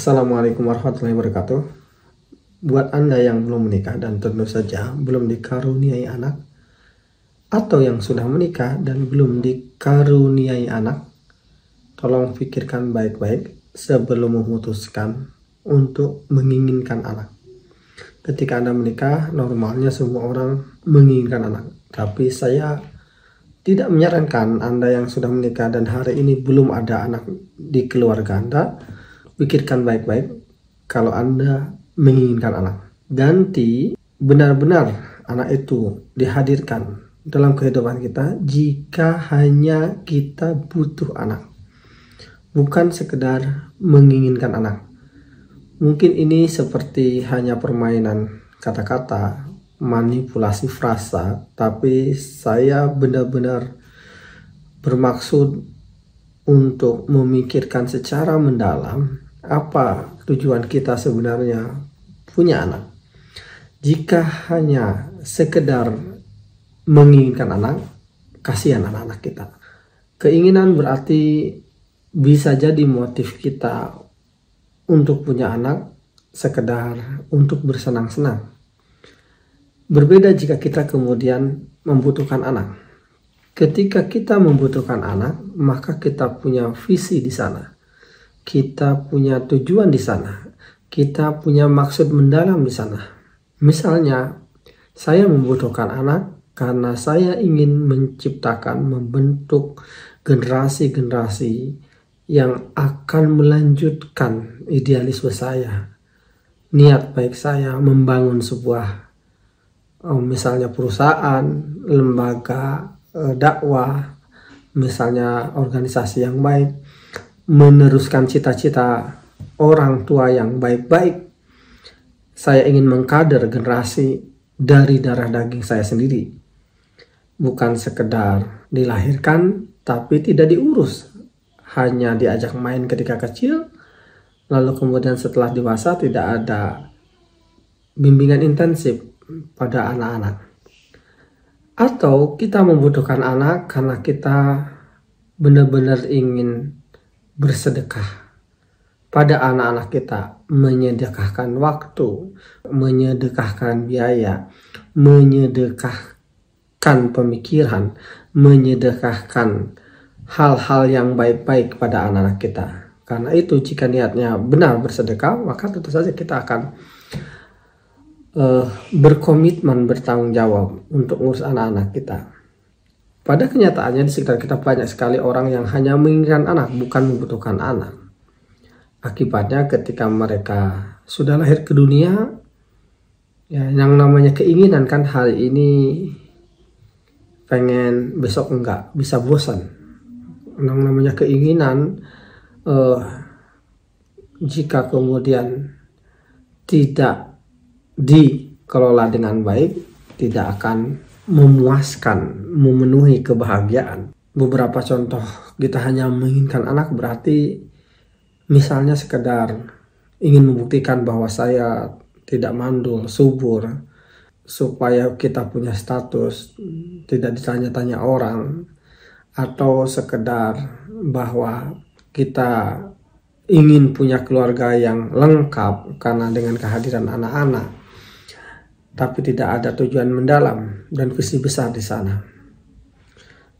Assalamualaikum warahmatullahi wabarakatuh. Buat Anda yang belum menikah dan tentu saja belum dikaruniai anak, atau yang sudah menikah dan belum dikaruniai anak, tolong pikirkan baik-baik sebelum memutuskan untuk menginginkan anak. Ketika Anda menikah, normalnya semua orang menginginkan anak. Tapi saya tidak menyarankan Anda yang sudah menikah dan hari ini belum ada anak di keluarga Anda, pikirkan baik-baik kalau Anda menginginkan anak. Ganti benar-benar anak itu dihadirkan dalam kehidupan kita jika hanya kita butuh anak. Bukan sekedar menginginkan anak. Mungkin ini seperti hanya permainan kata-kata, manipulasi frasa, tapi saya benar-benar bermaksud untuk memikirkan secara mendalam apa tujuan kita sebenarnya punya anak. Jika hanya sekedar menginginkan anak, kasihan anak-anak kita. Keinginan berarti bisa jadi motif kita untuk punya anak sekedar untuk bersenang-senang. Berbeda jika kita kemudian membutuhkan anak. Ketika kita membutuhkan anak, maka kita punya visi di sana. Kita punya tujuan di sana. Kita punya maksud mendalam di sana. Misalnya, saya membutuhkan anak karena saya ingin menciptakan, membentuk generasi-generasi yang akan melanjutkan idealisme saya, niat baik saya membangun sebuah oh, misalnya perusahaan, lembaga eh, dakwah, misalnya organisasi yang baik, meneruskan cita-cita orang tua yang baik-baik. Saya ingin mengkader generasi dari darah daging saya sendiri. Bukan sekedar dilahirkan tapi tidak diurus hanya diajak main ketika kecil, lalu kemudian setelah dewasa tidak ada bimbingan intensif pada anak-anak. Atau kita membutuhkan anak karena kita benar-benar ingin bersedekah pada anak-anak kita, menyedekahkan waktu, menyedekahkan biaya, menyedekahkan pemikiran, menyedekahkan hal-hal yang baik-baik kepada anak-anak kita. Karena itu jika niatnya benar bersedekah, maka tentu saja kita akan uh, berkomitmen bertanggung jawab untuk ngurus anak-anak kita. Pada kenyataannya di sekitar kita banyak sekali orang yang hanya menginginkan anak, bukan membutuhkan anak. Akibatnya ketika mereka sudah lahir ke dunia, ya yang namanya keinginan kan hal ini pengen besok enggak bisa bosan yang namanya keinginan uh, jika kemudian tidak dikelola dengan baik tidak akan memuaskan memenuhi kebahagiaan. Beberapa contoh kita hanya menginginkan anak berarti misalnya sekedar ingin membuktikan bahwa saya tidak mandul subur supaya kita punya status tidak ditanya-tanya orang atau sekedar bahwa kita ingin punya keluarga yang lengkap karena dengan kehadiran anak-anak tapi tidak ada tujuan mendalam dan visi besar di sana.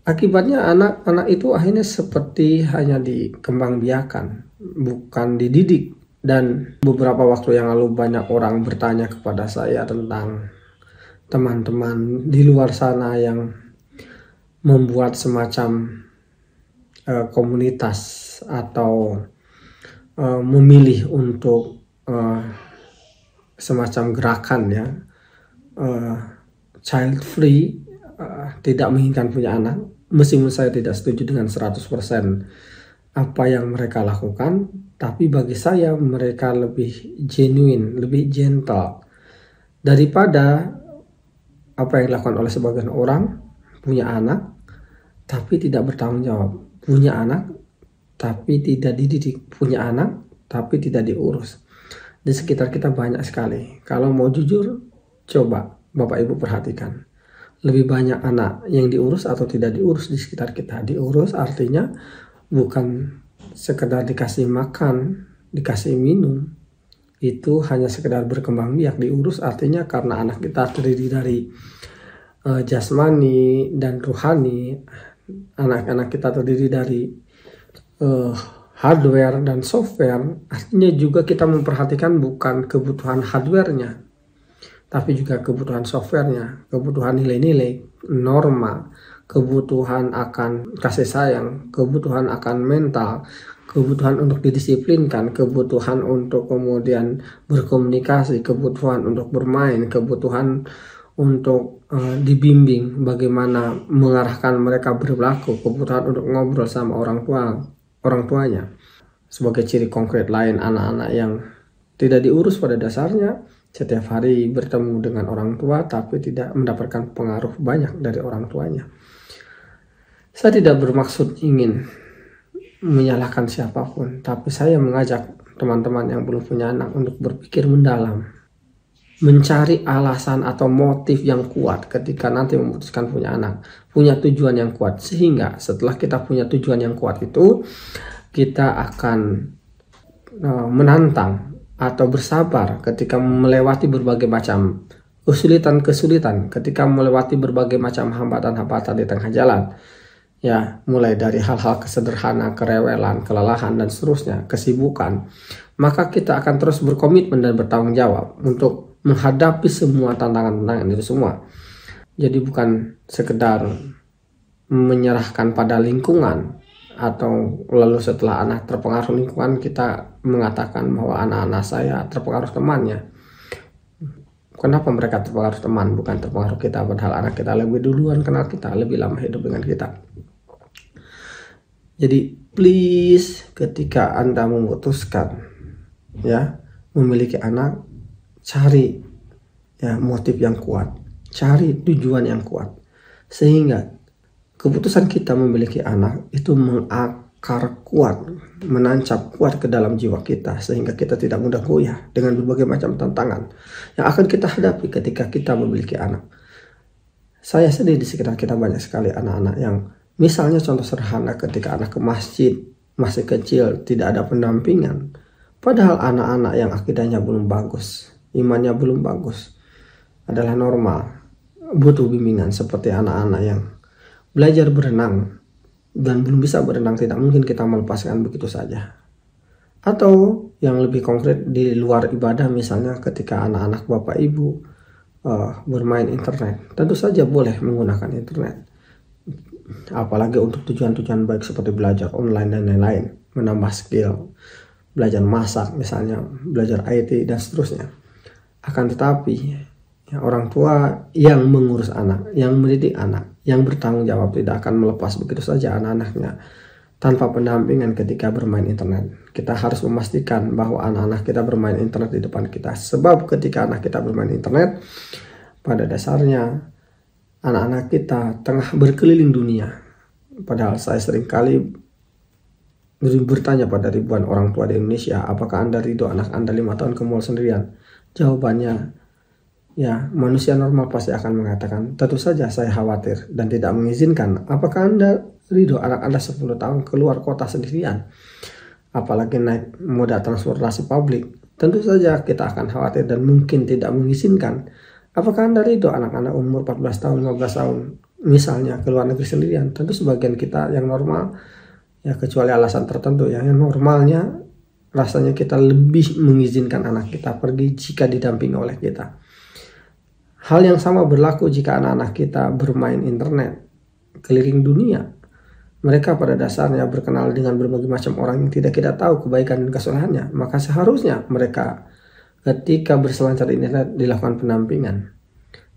Akibatnya anak-anak itu akhirnya seperti hanya dikembangbiakan, bukan dididik. Dan beberapa waktu yang lalu banyak orang bertanya kepada saya tentang teman-teman di luar sana yang membuat semacam uh, komunitas atau uh, memilih untuk uh, semacam gerakan ya uh, child free uh, tidak menginginkan punya anak meskipun saya tidak setuju dengan 100% apa yang mereka lakukan tapi bagi saya mereka lebih genuine lebih gentle daripada apa yang dilakukan oleh sebagian orang punya anak tapi tidak bertanggung jawab, punya anak tapi tidak dididik, punya anak tapi tidak diurus. Di sekitar kita banyak sekali. Kalau mau jujur, coba Bapak Ibu perhatikan. Lebih banyak anak yang diurus atau tidak diurus di sekitar kita. Diurus artinya bukan sekedar dikasih makan dikasih minum. Itu hanya sekedar berkembang biak. Diurus artinya karena anak kita terdiri dari uh, jasmani dan rohani anak-anak kita terdiri dari uh, hardware dan software. Artinya juga kita memperhatikan bukan kebutuhan hardwarenya tapi juga kebutuhan softwarenya kebutuhan nilai-nilai norma kebutuhan akan kasih sayang kebutuhan akan mental kebutuhan untuk didisiplinkan, kebutuhan untuk kemudian berkomunikasi, kebutuhan untuk bermain, kebutuhan untuk uh, dibimbing bagaimana mengarahkan mereka berlaku, kebutuhan untuk ngobrol sama orang tua, orang tuanya. Sebagai ciri konkret lain anak-anak yang tidak diurus pada dasarnya setiap hari bertemu dengan orang tua tapi tidak mendapatkan pengaruh banyak dari orang tuanya. Saya tidak bermaksud ingin menyalahkan siapa pun, tapi saya mengajak teman-teman yang belum punya anak untuk berpikir mendalam, mencari alasan atau motif yang kuat ketika nanti memutuskan punya anak, punya tujuan yang kuat, sehingga setelah kita punya tujuan yang kuat itu, kita akan uh, menantang atau bersabar ketika melewati berbagai macam kesulitan-kesulitan, ketika melewati berbagai macam hambatan-hambatan di tengah jalan ya mulai dari hal-hal kesederhana, kerewelan, kelelahan dan seterusnya, kesibukan, maka kita akan terus berkomitmen dan bertanggung jawab untuk menghadapi semua tantangan-tantangan itu semua. Jadi bukan sekedar menyerahkan pada lingkungan atau lalu setelah anak terpengaruh lingkungan kita mengatakan bahwa anak-anak saya terpengaruh temannya. Kenapa mereka terpengaruh teman bukan terpengaruh kita padahal anak kita lebih duluan kenal kita lebih lama hidup dengan kita. Jadi please ketika Anda memutuskan ya memiliki anak cari ya motif yang kuat, cari tujuan yang kuat. Sehingga keputusan kita memiliki anak itu mengakar kuat, menancap kuat ke dalam jiwa kita sehingga kita tidak mudah goyah dengan berbagai macam tantangan yang akan kita hadapi ketika kita memiliki anak. Saya sendiri di sekitar kita banyak sekali anak-anak yang Misalnya contoh sederhana ketika anak ke masjid masih kecil tidak ada pendampingan. Padahal anak-anak yang akidahnya belum bagus, imannya belum bagus adalah normal. Butuh bimbingan seperti anak-anak yang belajar berenang dan belum bisa berenang tidak mungkin kita melepaskan begitu saja. Atau yang lebih konkret di luar ibadah misalnya ketika anak-anak bapak ibu uh, bermain internet, tentu saja boleh menggunakan internet apalagi untuk tujuan-tujuan baik seperti belajar online dan lain-lain menambah skill belajar masak misalnya belajar IT dan seterusnya akan tetapi ya, orang tua yang mengurus anak yang mendidik anak yang bertanggung jawab tidak akan melepas begitu saja anak-anaknya tanpa pendampingan ketika bermain internet. Kita harus memastikan bahwa anak-anak kita bermain internet di depan kita. Sebab ketika anak kita bermain internet, pada dasarnya anak-anak kita tengah berkeliling dunia. Padahal saya sering kali bertanya pada ribuan orang tua di Indonesia, apakah Anda ridho anak Anda lima tahun ke mall sendirian? Jawabannya, ya manusia normal pasti akan mengatakan, tentu saja saya khawatir dan tidak mengizinkan. Apakah Anda ridho anak Anda 10 tahun keluar kota sendirian? Apalagi naik moda transportasi publik. Tentu saja kita akan khawatir dan mungkin tidak mengizinkan Apakah Anda ridho anak-anak umur 14 tahun, 15 tahun misalnya ke luar negeri sendirian? Tentu sebagian kita yang normal ya kecuali alasan tertentu ya yang normalnya rasanya kita lebih mengizinkan anak kita pergi jika didampingi oleh kita. Hal yang sama berlaku jika anak-anak kita bermain internet keliling dunia. Mereka pada dasarnya berkenal dengan berbagai macam orang yang tidak kita tahu kebaikan dan kesalahannya. Maka seharusnya mereka ketika berselancar di internet dilakukan pendampingan.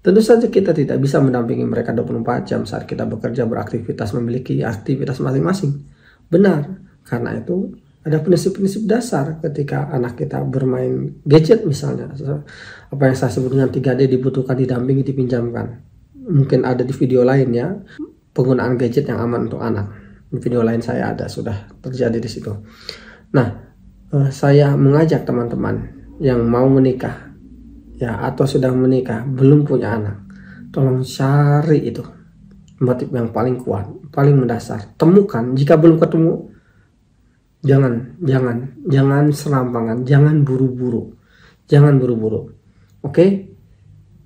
Tentu saja kita tidak bisa mendampingi mereka 24 jam saat kita bekerja beraktivitas memiliki aktivitas masing-masing. Benar, karena itu ada prinsip-prinsip dasar ketika anak kita bermain gadget misalnya. Apa yang saya sebut dengan 3D dibutuhkan didampingi dipinjamkan. Mungkin ada di video lainnya penggunaan gadget yang aman untuk anak. Di video lain saya ada sudah terjadi di situ. Nah, eh, saya mengajak teman-teman yang mau menikah ya atau sudah menikah belum punya anak tolong cari itu motif yang paling kuat paling mendasar temukan jika belum ketemu Jangan, jangan, jangan serampangan, jangan buru-buru. Jangan buru-buru. Oke?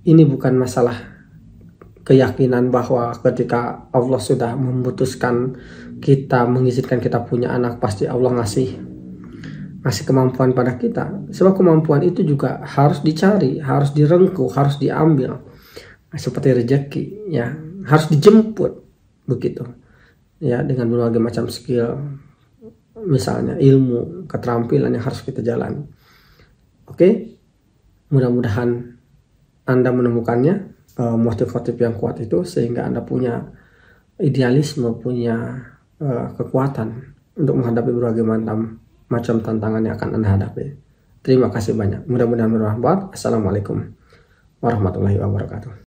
Ini bukan masalah keyakinan bahwa ketika Allah sudah memutuskan kita mengizinkan kita punya anak pasti Allah ngasih ngasih kemampuan pada kita. Sebab kemampuan itu juga harus dicari, harus direngkuh, harus diambil. Seperti rezeki ya, harus dijemput begitu. Ya, dengan berbagai macam skill misalnya ilmu, keterampilan yang harus kita jalani. Oke, mudah-mudahan Anda menemukannya uh, motif-motif yang kuat itu sehingga Anda punya idealisme, punya uh, kekuatan untuk menghadapi berbagai macam macam tantangan yang akan Anda hadapi. Terima kasih banyak. Mudah-mudahan bermanfaat. Assalamualaikum warahmatullahi wabarakatuh.